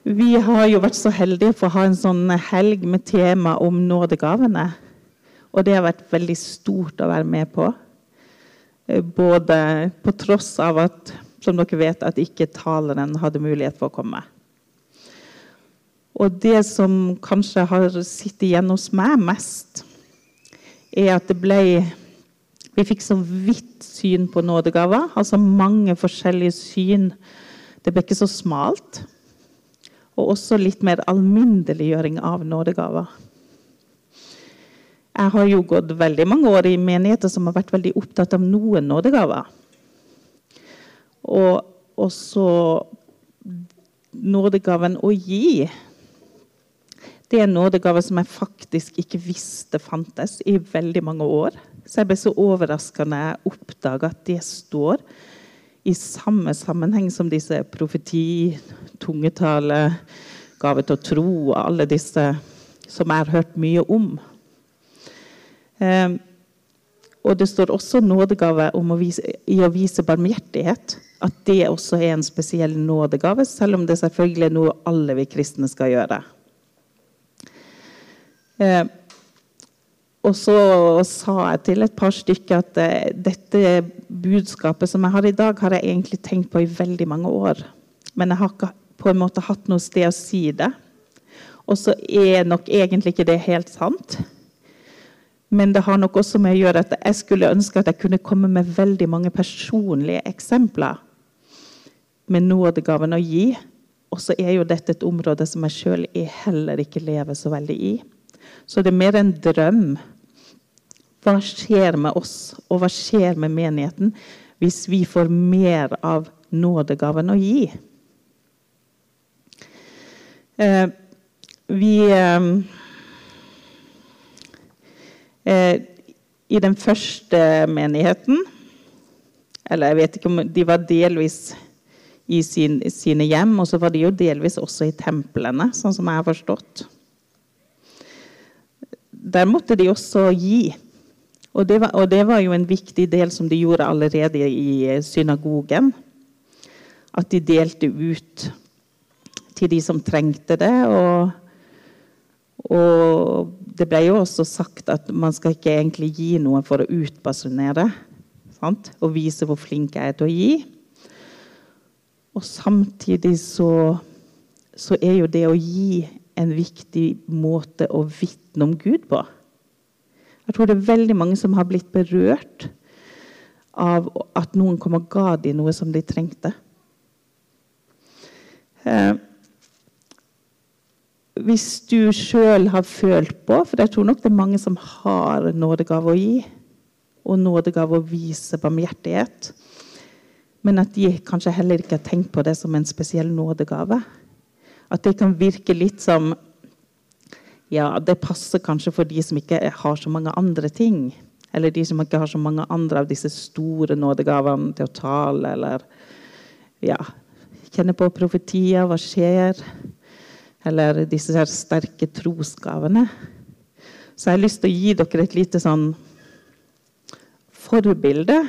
Vi har jo vært så heldige for å ha en sånn helg med tema om nådegavene. Og det har vært veldig stort å være med på. Eh, både på tross av at, som dere vet, at ikke taleren hadde mulighet for å komme. Og det som kanskje har sittet igjen hos meg mest, er at det ble Vi fikk så vidt syn på nådegaver. Altså mange forskjellige syn. Det ble ikke så smalt. Og også litt mer alminneliggjøring av nådegaver. Jeg har jo gått veldig mange år i menigheter som har vært veldig opptatt av noen nådegaver. Og også nådegaven å gi det er nådegaver som jeg faktisk ikke visste fantes i veldig mange år. Så jeg ble så overraska når jeg oppdaga at det står i samme sammenheng som disse profeti, tungetale, gave til å tro og alle disse som jeg har hørt mye om. Eh, og det står også nådegave å vise, i å vise barmhjertighet. At det også er en spesiell nådegave, selv om det selvfølgelig er noe alle vi kristne skal gjøre. Eh, og så sa jeg til et par stykker at eh, dette budskapet som jeg har i dag, har jeg egentlig tenkt på i veldig mange år. Men jeg har ikke på en måte hatt noe sted å si det. Og så er nok egentlig ikke det helt sant. Men det har nok også med å gjøre at jeg skulle ønske at jeg kunne komme med veldig mange personlige eksempler med nådegaven å gi. Og så er jo dette et område som jeg sjøl heller ikke lever så veldig i. Så det er mer en drøm. Hva skjer med oss, og hva skjer med menigheten hvis vi får mer av nådegaven å gi? Eh, vi eh, eh, I den første menigheten Eller jeg vet ikke om de var delvis i sin, sine hjem, og så var de jo delvis også i templene, sånn som jeg har forstått der måtte de også gi. Og det, var, og det, var, jo en viktig del som de gjorde allerede i eh, synagogen. At de delte ut til de som trengte det. Og, og det ble jo også sagt at man skal ikke egentlig gi noe for å utbasunere. Sant? Og vise hvor flink jeg er til å gi. Og samtidig så, så er jo det å gi en viktig måte å vitne om Gud på. Jeg tror det er veldig mange som har blitt berørt av at noen kom og ga dem noe som de trengte. Eh, hvis du sjøl har følt på For jeg tror nok det er mange som har nådegave å gi. Og nådegave å vise barmhjertighet. Men at de kanskje heller ikke har tenkt på det som en spesiell nådegave. At det kan virke litt som Ja, det passer kanskje for de som ikke har så mange andre ting. Eller de som ikke har så mange andre av disse store nådegavene til å tale, eller ja, kjenne på profetier, hva skjer? Eller disse her sterke trosgavene. Så jeg har lyst til å gi dere et lite sånn forbilde.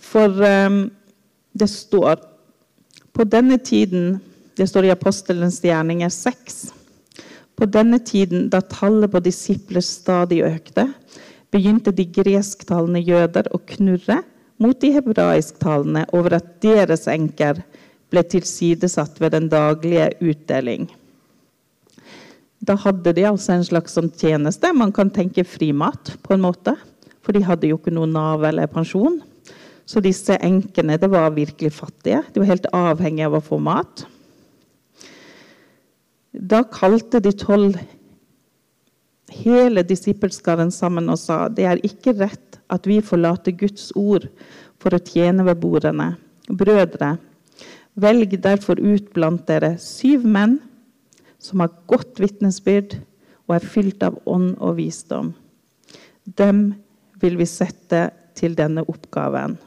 For um, det står på denne tiden Det står i apostelens gjerninger 6. På denne tiden, da tallet på disipler stadig økte, begynte de gresktalende jøder å knurre mot de hebraisktalende over at deres enker ble tilsidesatt ved den daglige utdeling. Da hadde de altså en slags sånn tjeneste. Man kan tenke frimat, på en måte. For de hadde jo ikke noe Nav eller pensjon. Så disse enkene det var virkelig fattige. De var helt avhengige av å få mat. Da kalte de tolv hele disippelskaren sammen og sa det er ikke rett at vi forlater Guds ord for å tjene ved bordene. Brødre, velg derfor ut blant dere syv menn som har godt vitnesbyrd og er fylt av ånd og visdom. Dem vil vi sette til denne oppgaven.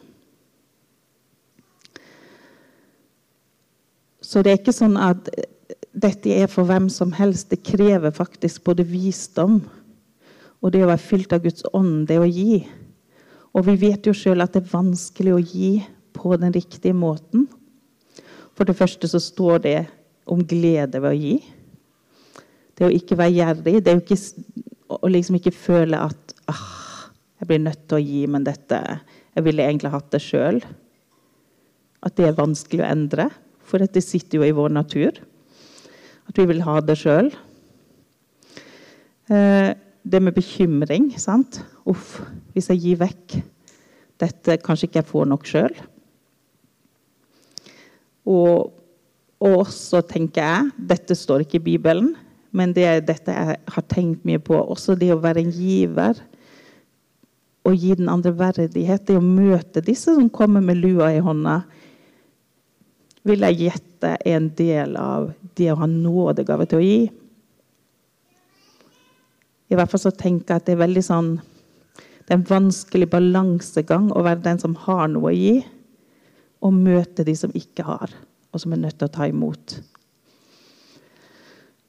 Så det er ikke sånn at dette er for hvem som helst. Det krever faktisk både visdom og det å være fylt av Guds ånd, det å gi. Og vi vet jo sjøl at det er vanskelig å gi på den riktige måten. For det første så står det om glede ved å gi. Det å ikke være gjerrig. Det ikke, å liksom ikke føle at ah, jeg blir nødt til å gi, men dette Jeg ville egentlig hatt det sjøl. At det er vanskelig å endre. For dette sitter jo i vår natur. At vi vil ha det sjøl. Eh, det med bekymring. sant? Uff, hvis jeg gir vekk dette, kanskje ikke jeg får nok sjøl. Og, og også tenker jeg Dette står ikke i Bibelen, men det er dette jeg har tenkt mye på. Også det å være en giver. Og gi den andre verdighet. Det å møte disse som kommer med lua i hånda. Vil jeg gjette er en del av det å ha nådegave til å gi. I hvert fall så tenker jeg at det er veldig sånn det er en vanskelig balansegang å være den som har noe å gi, og møte de som ikke har, og som er nødt til å ta imot.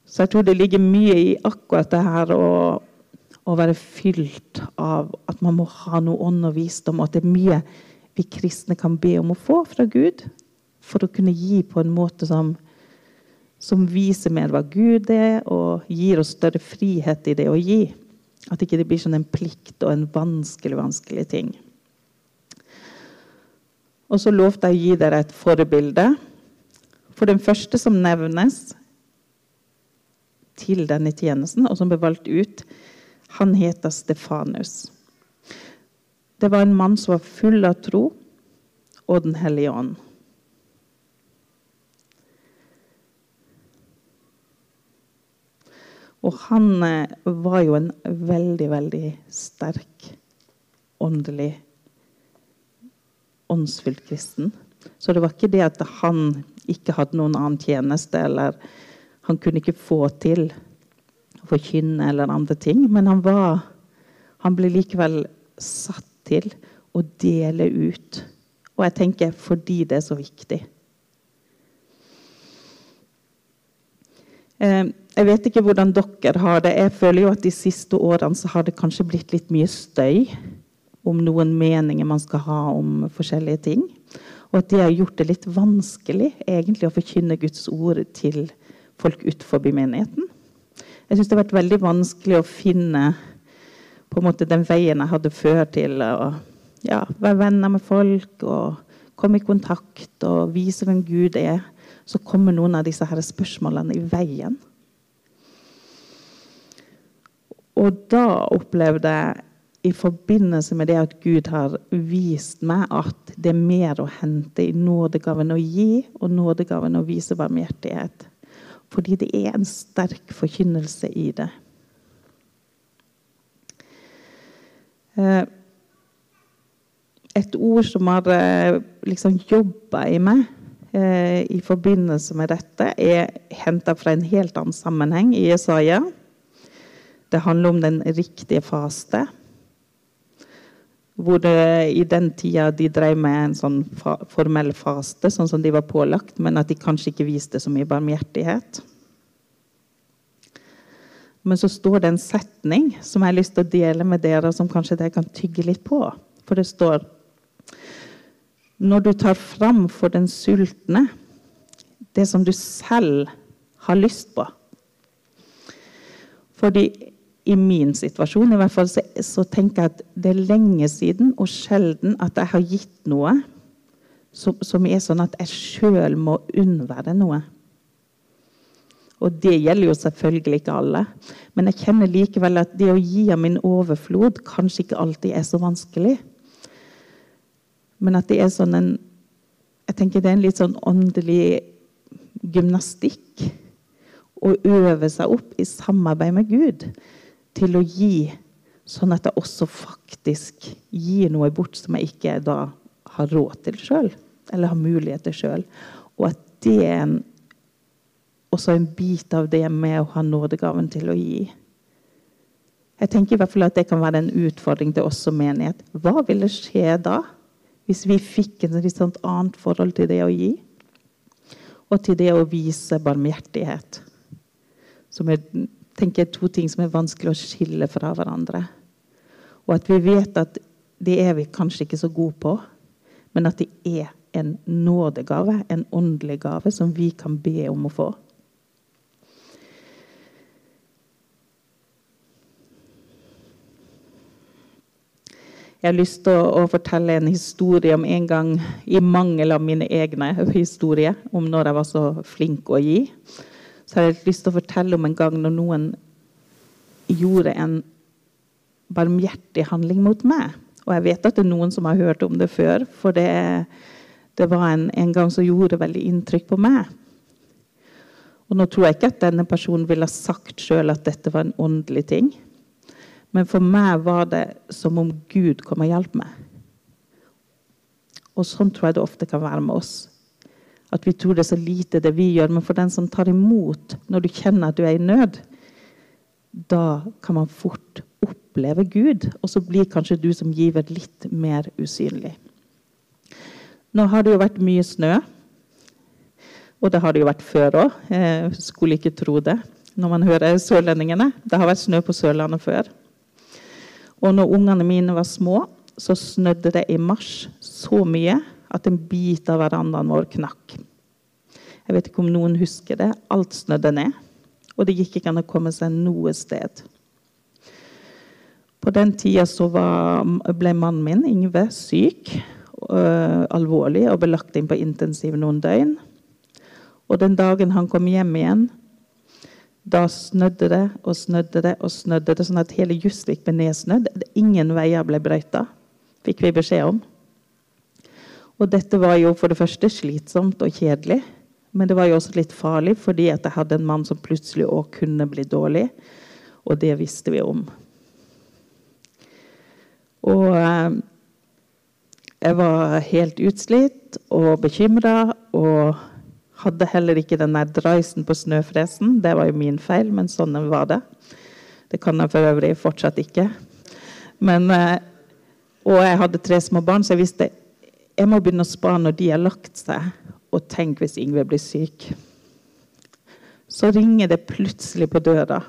Så jeg tror det ligger mye i akkurat det her å, å være fylt av at man må ha noe ånd og visdom, og at det er mye vi kristne kan be om å få fra Gud for å kunne gi på en måte som, som viser mer hva Gud er, og gir oss større frihet i det å gi. At ikke det blir sånn en plikt og en vanskelig, vanskelig ting. Og så lovte jeg å gi dere et forbilde. For den første som nevnes til denne tjenesten, og som ble valgt ut, han heter Stefanus. Det var en mann som var full av tro og Den hellige ånd. Og han eh, var jo en veldig, veldig sterk åndelig åndsfylt kristen. Så det var ikke det at han ikke hadde noen annen tjeneste, eller han kunne ikke få til å forkynne eller andre ting. Men han, var, han ble likevel satt til å dele ut. Og jeg tenker fordi det er så viktig. Eh, jeg vet ikke hvordan dere har det. Jeg føler jo at de siste årene så har det kanskje blitt litt mye støy om noen meninger man skal ha om forskjellige ting. Og at det har gjort det litt vanskelig egentlig å forkynne Guds ord til folk utenfor menigheten. Jeg syns det har vært veldig vanskelig å finne på en måte den veien jeg hadde før til å ja, være venner med folk og komme i kontakt og vise hvem Gud er. Så kommer noen av disse her spørsmålene i veien. Og da opplevde jeg i forbindelse med det at Gud har vist meg at det er mer å hente i nådegaven å gi og nådegaven å vise barmhjertighet. Fordi det er en sterk forkynnelse i det. Eh, et ord som har eh, liksom jobba i meg eh, i forbindelse med dette, er henta fra en helt annen sammenheng i Jesaja. Det handler om den riktige faste. Hvor det, i den tida de drev med en sånn formell faste, sånn som de var pålagt, men at de kanskje ikke viste så mye barmhjertighet. Men så står det en setning som jeg har lyst til å dele med dere, som kanskje dere kan tygge litt på. For det står Når du tar fram for den sultne det som du selv har lyst på Fordi i min situasjon i hvert fall, så, så, tenker jeg at det er lenge siden og sjelden at jeg har gitt noe som, som er sånn at jeg sjøl må unnvære noe. Og det gjelder jo selvfølgelig ikke alle. Men jeg kjenner likevel at det å gi av min overflod kanskje ikke alltid er så vanskelig. Men at det er sånn en Jeg tenker det er en litt sånn åndelig gymnastikk å øve seg opp i samarbeid med Gud til å gi, sånn at jeg også faktisk gir noe bort som jeg ikke da har råd til sjøl, eller har mulighet til sjøl. Og at det er en, også en bit av det med å ha nådegaven til å gi. Jeg tenker i hvert fall at det kan være en utfordring til oss som menighet. Hva ville skje da, hvis vi fikk et sånt annet forhold til det å gi? Og til det å vise barmhjertighet, som er tenker jeg to ting som er vanskelig å skille fra hverandre. Og at vi vet at det er vi kanskje ikke så gode på, men at det er en nådegave, en åndelig gave, som vi kan be om å få. Jeg har lyst til å, å, fortelle en historie om en gang, i mangel av mine egne historier, om når jeg var så flink å gi. Så har jeg lyst til å fortelle om en gang når noen gjorde en barmhjertig handling mot meg. Og jeg vet at det er noen som har hørt om det før, for det, det var en, en gang som gjorde veldig inntrykk på meg. Og nå tror jeg ikke at denne personen ville sagt sjøl at dette var en åndelig ting. Men for meg var det som om Gud kom og hjalp meg. Og sånn tror jeg det ofte kan være med oss. At vi tror det er så lite, det vi gjør. Men for den som tar imot når du kjenner at du er i nød, da kan man fort oppleve Gud. Og så blir kanskje du som giver litt mer usynlig. Nå har det jo vært mye snø. Og det har det jo vært før òg. Skulle ikke tro det når man hører sørlendingene. Det har vært snø på Sørlandet før. Og når ungene mine var små, så snødde det i mars så mye at en bit av verandaen vår knakk. Jeg vet ikke om noen husker det. Alt snødde ned. Og det gikk ikke an å komme seg noe sted. På den tida ble mannen min, Ingve, syk. Øh, alvorlig og ble lagt inn på intensiv noen døgn. Og den dagen han kom hjem igjen, da snødde det og snødde det og snødde det, sånn at hele Justvik ble nedsnødd. Ingen veier ble brøyta, fikk vi beskjed om. Og dette var jo for det første slitsomt og kjedelig. Men det var jo også litt farlig, fordi jeg hadde en mann som plutselig òg kunne bli dårlig. Og det visste vi om. Og eh, jeg var helt utslitt og bekymra og hadde heller ikke den der dreisen på snøfresen. Det var jo min feil, men sånn var det. Det kan jeg for øvrig fortsatt ikke. Men, eh, og jeg hadde tre små barn, så jeg visste jeg må begynne å spare når de har lagt seg. Og tenk hvis Ingve blir syk. Så ringer det plutselig på døra.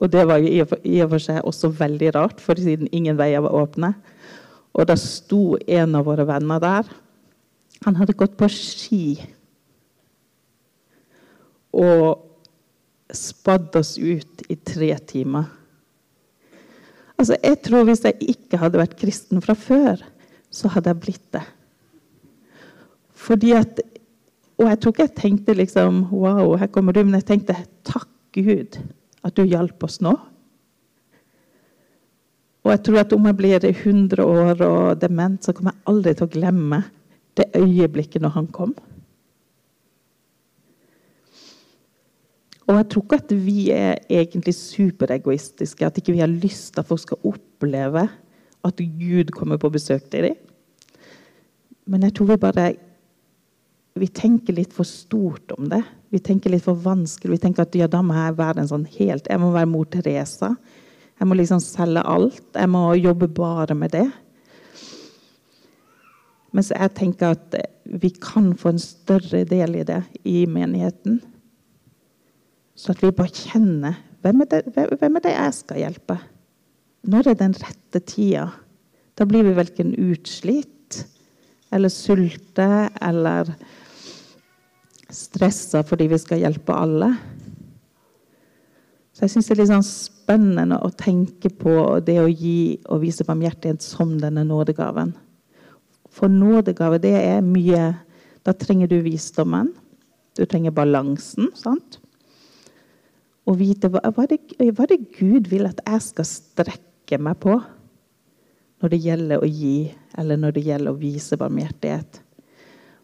Og det var jo i og for seg også veldig rart, for siden ingen veier var åpne. Og da sto en av våre venner der. Han hadde gått på ski og spadd oss ut i tre timer. Altså, jeg tror Hvis jeg ikke hadde vært kristen fra før, så hadde jeg blitt det. Fordi at, Og jeg tror ikke jeg tenkte liksom Wow, her kommer du. Men jeg tenkte takk Gud at du hjalp oss nå. Og jeg tror at om jeg blir 100 år og dement, så kommer jeg aldri til å glemme det øyeblikket når han kom. Og jeg tror ikke at vi er egentlig superegoistiske. At ikke vi har lyst til at folk skal oppleve at Gud kommer på besøk til dem. Men jeg tror vi bare vi tenker litt for stort om det. Vi tenker litt for vanskelig. Vi tenker at ja, da må jeg være en sånn helt Jeg må være mor Teresa. Jeg må liksom selge alt. Jeg må jobbe bare med det. Mens jeg tenker at vi kan få en større del i det i menigheten. Så at vi bare kjenner hvem er, det, hvem er det jeg skal hjelpe? Når er den rette tida? Da blir vi verken utslitt eller sulte eller stressa fordi vi skal hjelpe alle. Så jeg syns det er litt sånn spennende å tenke på det å gi og vise barmhjertighet som denne nådegaven. For nådegave, det er mye Da trenger du visdommen. Du trenger balansen. sant? Å vite hva, hva, det, hva det Gud vil at jeg skal strekke meg på når det gjelder å gi, eller når det gjelder å vise barmhjertighet.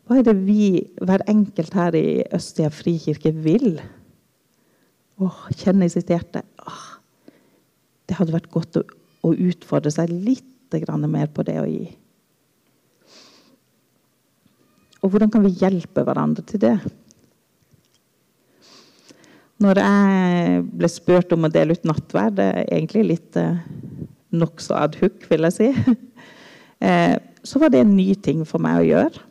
Hva er det vi, hver enkelt her i Østia frikirke, vil? Åh, kjenne i sitt hjerte åh, Det hadde vært godt å, å utfordre seg litt mer på det å gi. Og hvordan kan vi hjelpe hverandre til det? Når jeg ble spurt om å dele ut nattverd, det er egentlig litt eh, ad hoc, vil jeg si, eh, så var det en ny ting for meg å gjøre.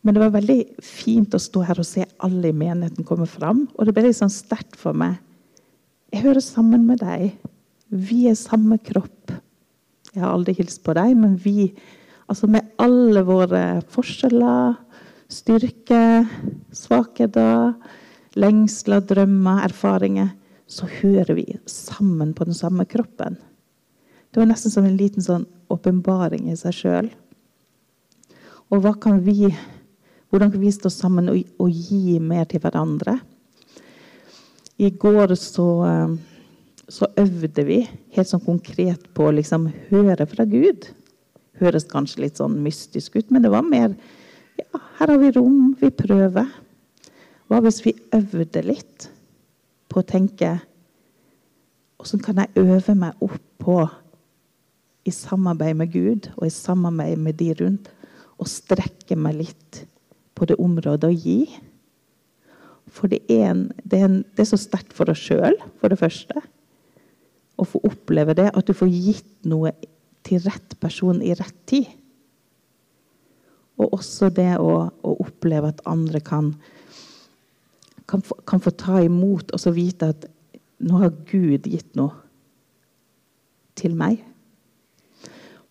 Men det var veldig fint å stå her og se alle i menigheten komme fram. Og det ble litt sånn sterkt for meg. Jeg hører sammen med deg. Vi er samme kropp. Jeg har aldri hilst på deg, men vi Altså med alle våre forskjeller, styrke, svakheter, lengsler, drømmer, erfaringer, så hører vi sammen på den samme kroppen. Det var nesten som en liten sånn åpenbaring i seg sjøl. Og kan vi, hvordan kan vi stå sammen og, og, gi mer til hverandre? I går så, eh, så øvde vi helt sånn konkret på å liksom høre fra Gud. Høres kanskje litt sånn mystisk ut, men det var mer ja, her har vi rom, vi prøver. Hva hvis vi øvde litt på å tenke Åssen kan jeg øve meg opp på, i samarbeid med Gud og i samarbeid med de rundt, å strekke meg litt på det området å gi? For det er, en, det er, en, det er så sterkt for oss sjøl, for det første. Å få oppleve det, at du får gitt noe til rett person i rett tid. Og også det å, å oppleve at andre kan, kan, få, kan få ta imot og så vite at nå har Gud gitt noe til meg.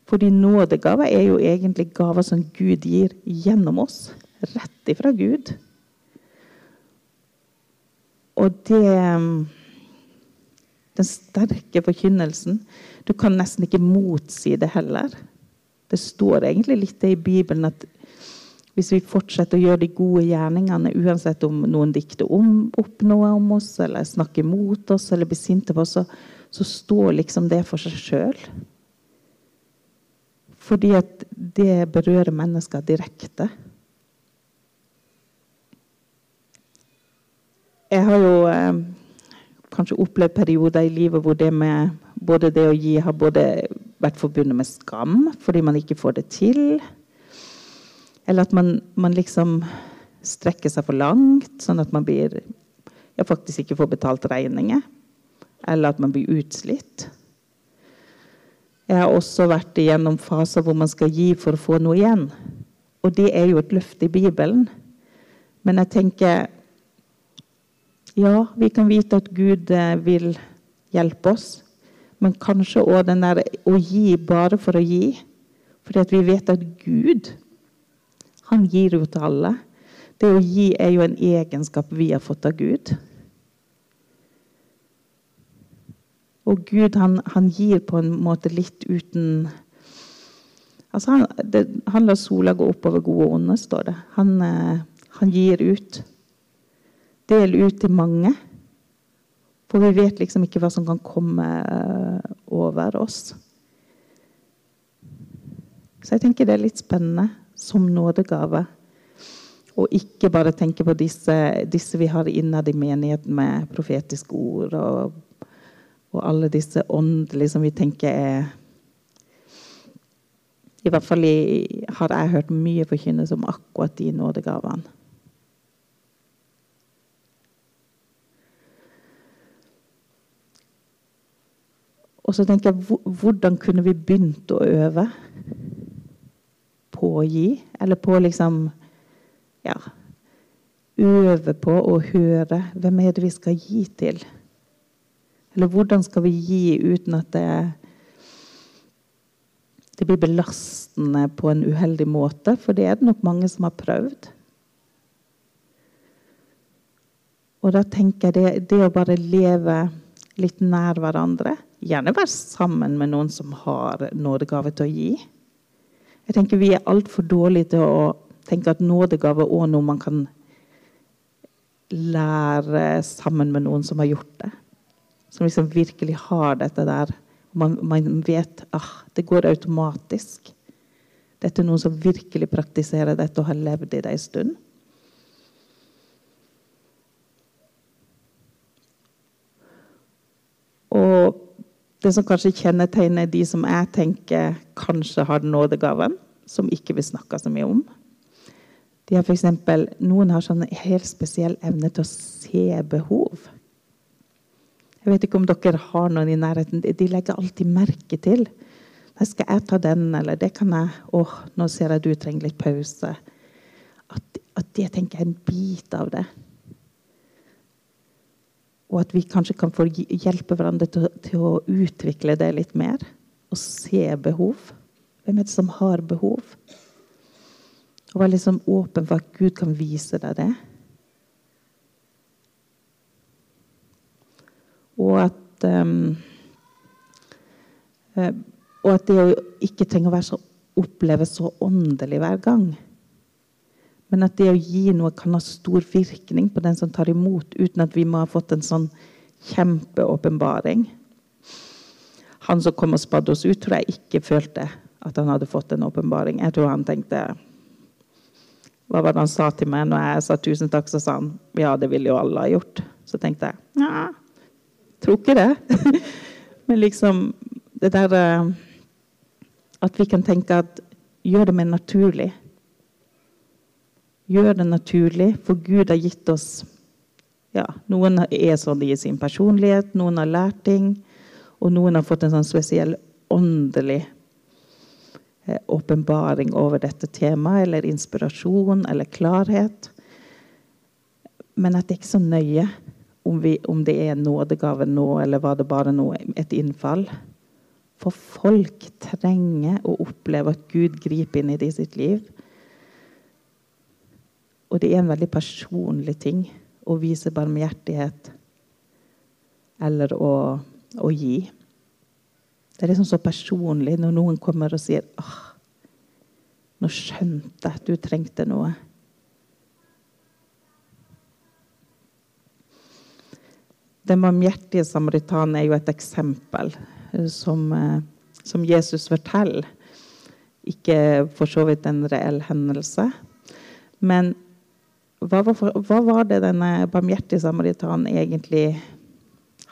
Fordi nådegaver er jo egentlig gaver som Gud gir gjennom oss. Rett ifra Gud. Og det Den sterke forkynnelsen Du kan nesten ikke motsi det heller. Det står egentlig litt i Bibelen at hvis vi fortsetter å gjøre de gode gjerningene, uansett om noen dikter om, opp noe om oss, eller snakker mot oss, eller blir sinte på oss, så, så står liksom det for seg sjøl. Fordi at det berører mennesker direkte. Jeg har jo eh, kanskje opplevd perioder i livet hvor det med både det å gi har både vært forbundet med skam fordi man ikke får det til eller at man, man, liksom strekker seg for langt, sånn at man blir ja, faktisk ikke får betalt regninger. Eller at man blir utslitt. Jeg har også vært igjennom faser hvor man skal gi for å få noe igjen. Og det er jo et løfte i Bibelen. Men jeg tenker Ja, vi kan vite at Gud eh, vil hjelpe oss. Men kanskje òg den der å gi bare for å gi. Fordi at vi vet at Gud han gir jo til alle. Det å gi er jo en egenskap vi har fått av Gud. Og Gud han, han gir på en måte litt uten altså han, det, han lar sola gå oppover gode og onde, står det. Han, eh, han gir ut. Del ut til mange. For vi vet liksom ikke hva som kan komme eh, over oss. Så jeg tenker det er litt spennende som nådegave. Og ikke bare tenke på disse, disse vi har innad i menigheten med profetiske ord og, og alle disse åndelige som vi tenker er I hvert fall har jeg hørt mye forkynnes om akkurat de nådegavene. Og så tenker jeg, hvordan kunne vi begynt å øve? på å gi, eller på liksom ja, øve på å høre hvem er det vi skal gi til? Eller hvordan skal vi gi uten at det, det blir belastende på en uheldig måte? For det er det nok mange som har prøvd. Og da tenker jeg det, det å bare leve litt nær hverandre Gjerne være sammen med noen som har nådegave til å gi. Jeg tenker Vi er altfor dårlige til å tenke at nådegave er noe man kan lære sammen med noen som har gjort det. Som liksom virkelig har dette der. Man, man vet at ah, det går automatisk. Dette er noen som virkelig praktiserer dette og har levd i det en stund. Og det som kanskje kjennetegner de som jeg tenker kanskje har nådegaven, som ikke vi snakker så mye om. De har for eksempel, noen har sånn helt spesiell evne til å se behov. Jeg vet ikke om dere har noen i nærheten. De legger alltid merke til. Nei, skal jeg ta den, eller det kan jeg Åh, nå ser jeg du trenger litt pause. At, at det tenker jeg er en bit av det. Og at vi kanskje kan få hjelpe hverandre til, til, å utvikle det litt mer. Og se behov. Hvem er det som har behov? Og være liksom åpen for at Gud kan vise deg det. Og at um, Og at det å ikke trenger å være så oppleves så åndelig hver gang. Men at det å gi noe kan ha stor virkning på den som tar imot, uten at vi må ha fått en sånn kjempeåpenbaring. Han som kom og spadde oss ut, tror jeg ikke følte at han hadde fått en åpenbaring. Jeg tror han tenkte Hva var det han sa til meg når jeg sa tusen takk? Så sa han ja, det ville jo alle ha gjort. Så tenkte jeg ja, tror ikke det. Men liksom det der eh, At vi kan tenke at gjør det mer naturlig. Gjør det naturlig, for Gud har gitt oss ja, Noen er sånn i sin personlighet, noen har lært ting, og noen har fått en sånn spesiell åndelig eh, åpenbaring over dette temaet, eller inspirasjon eller klarhet. Men at det er ikke så nøye om, vi, om det er nådegave nå, eller var det bare noe, et innfall. For folk trenger å oppleve at Gud griper inn i det sitt liv. Og det er en veldig personlig ting å vise barmhjertighet eller å, å gi. Det er liksom så personlig når noen kommer og sier åh, nå skjønte jeg at du trengte noe. Den barmhjertige samaritan er jo et eksempel eh, som, eh, som Jesus forteller. Ikke for så vidt en reell hendelse. Men hva var, hva var det denne barmhjertige samaritanen egentlig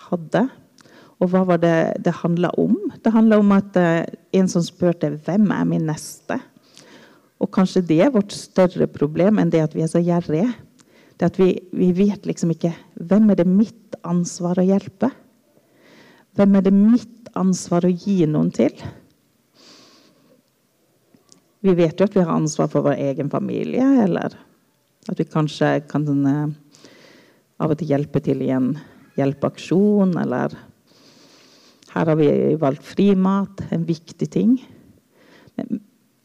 hadde? Og hva var det det handla om? Det handla om at uh, en som spurte 'Hvem er min neste?' Og kanskje det er vårt større problem enn det at vi er så gjerrige. Det at vi, vi vet liksom ikke hvem er det mitt ansvar å hjelpe. Hvem er det mitt ansvar å gi noen til? Vi vet jo at vi har ansvar for vår egen familie, eller at vi kanskje kan uh, av og til hjelpe til i en hjelpeaksjon, eller her har vi valgt frimat, en viktig ting.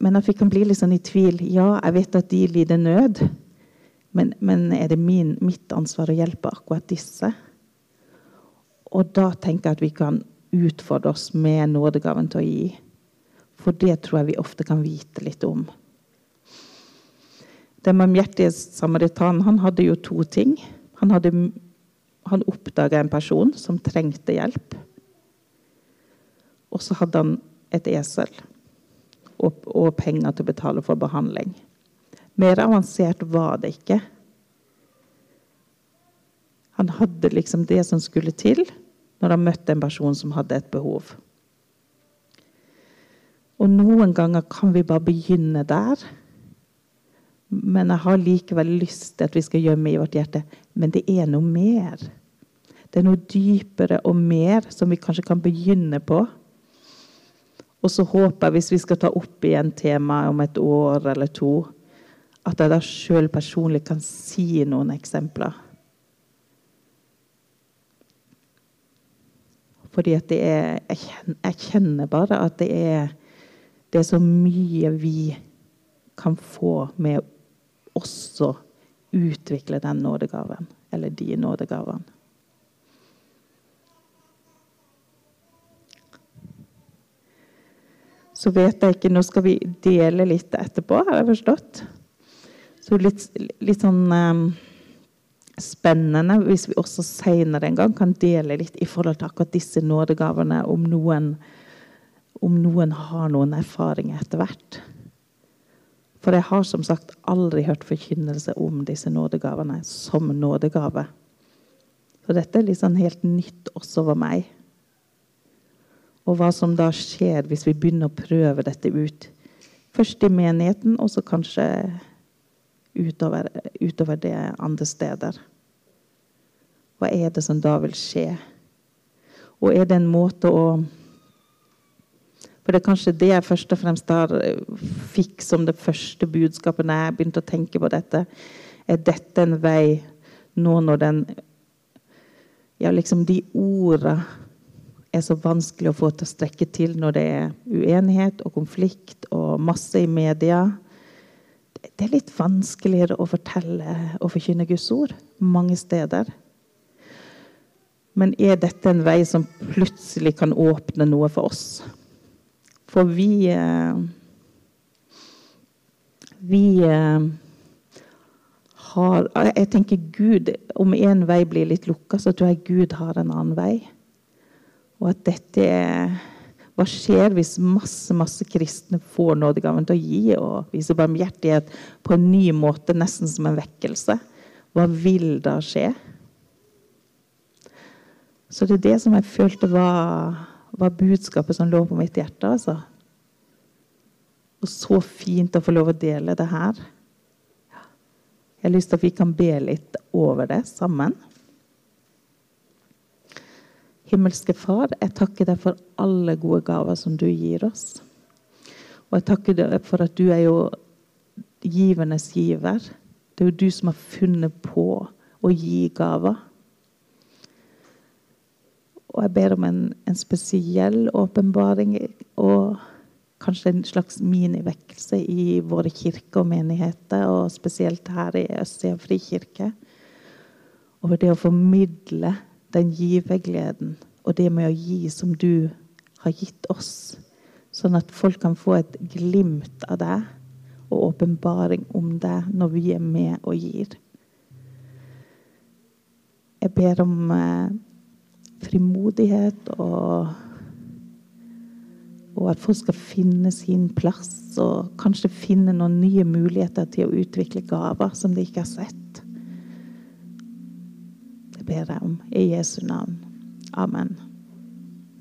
Men, at vi kan bli litt sånn i tvil. Ja, jeg vet at de lider nød, men, men er det min, mitt ansvar å hjelpe akkurat disse? Og da tenker jeg at vi kan utfordre oss med nådegaven til å gi. For det tror jeg vi ofte kan vite litt om. Den barmhjertige samaritanen han hadde jo to ting. Han, hadde, han oppdaga en person som trengte hjelp. Og så hadde han et esel og, og, penger til å betale for behandling. Mer avansert var det ikke. Han hadde liksom det som skulle til når han møtte en person som hadde et behov. Og noen ganger kan vi bare begynne der men jeg har likevel lyst til at vi skal gjemme i vårt hjerte. Men det er noe mer. Det er noe dypere og mer som vi kanskje kan begynne på. Og så håper jeg, hvis vi skal ta opp igjen temaet om et år eller to, at jeg da sjøl personlig kan si noen eksempler. Fordi at det er Jeg kjenner, bare at det er, det er så mye vi kan få med også utvikle den nådegaven, eller de nådegavene. Så vet jeg ikke Nå skal vi dele litt etterpå, har jeg forstått. Så litt, litt sånn um, spennende hvis vi også seinere en gang kan dele litt i forhold til akkurat disse nådegavene, om noen, om noen har noen erfaringer etter hvert. For jeg har som sagt aldri hørt forkynnelse om disse nådegavene som nådegave. Så dette er liksom helt nytt også for meg. Og hva som da skjer hvis vi begynner å prøve dette ut. Først i menigheten, og så kanskje utover, utover det andre steder. Hva er det som da vil skje? Og er det en måte å for det er kanskje det jeg først og fremst eh, fikk som det første budskapet når jeg begynte å tenke på dette. Er dette en vei nå når den Ja, liksom de orda er så vanskelig å få til å strekke til når det er uenighet og konflikt og masse i media. Det er litt vanskeligere å fortelle og forkynne Guds ord mange steder. Men er dette en vei som plutselig kan åpne noe for oss? For vi eh, Vi eh, har Jeg tenker Gud Om én vei blir litt lukka, så tror jeg Gud har en annen vei. Og at dette er Hva skjer hvis masse masse kristne får nådegaven til å gi og vise barmhjertighet på en ny måte, nesten som en vekkelse? Hva vil da skje? Så det er det som jeg følte var, var budskapet som lå på mitt hjerte. altså. Og så fint å få lov å dele det her. Jeg har lyst til at vi kan be litt over det sammen. Himmelske Far, jeg takker deg for alle gode gaver som du gir oss. Og jeg takker deg for at du er jo givernes giver. Det er jo du som har funnet på å gi gaver. Og jeg ber om en, en spesiell åpenbaring og kanskje en slags minivekkelse i våre kirker og menigheter, og spesielt her i Østsida frikirke. Over det å formidle den givergleden og det med å gi som du har gitt oss. Sånn at folk kan få et glimt av deg og åpenbaring om deg når vi er med og gir. Jeg ber om eh, frimodighet og og at folk skal finne sin plass og kanskje finne noen nye muligheter til å utvikle gaver som de ikke har sett. Ber jeg om i Jesu navn. Amen.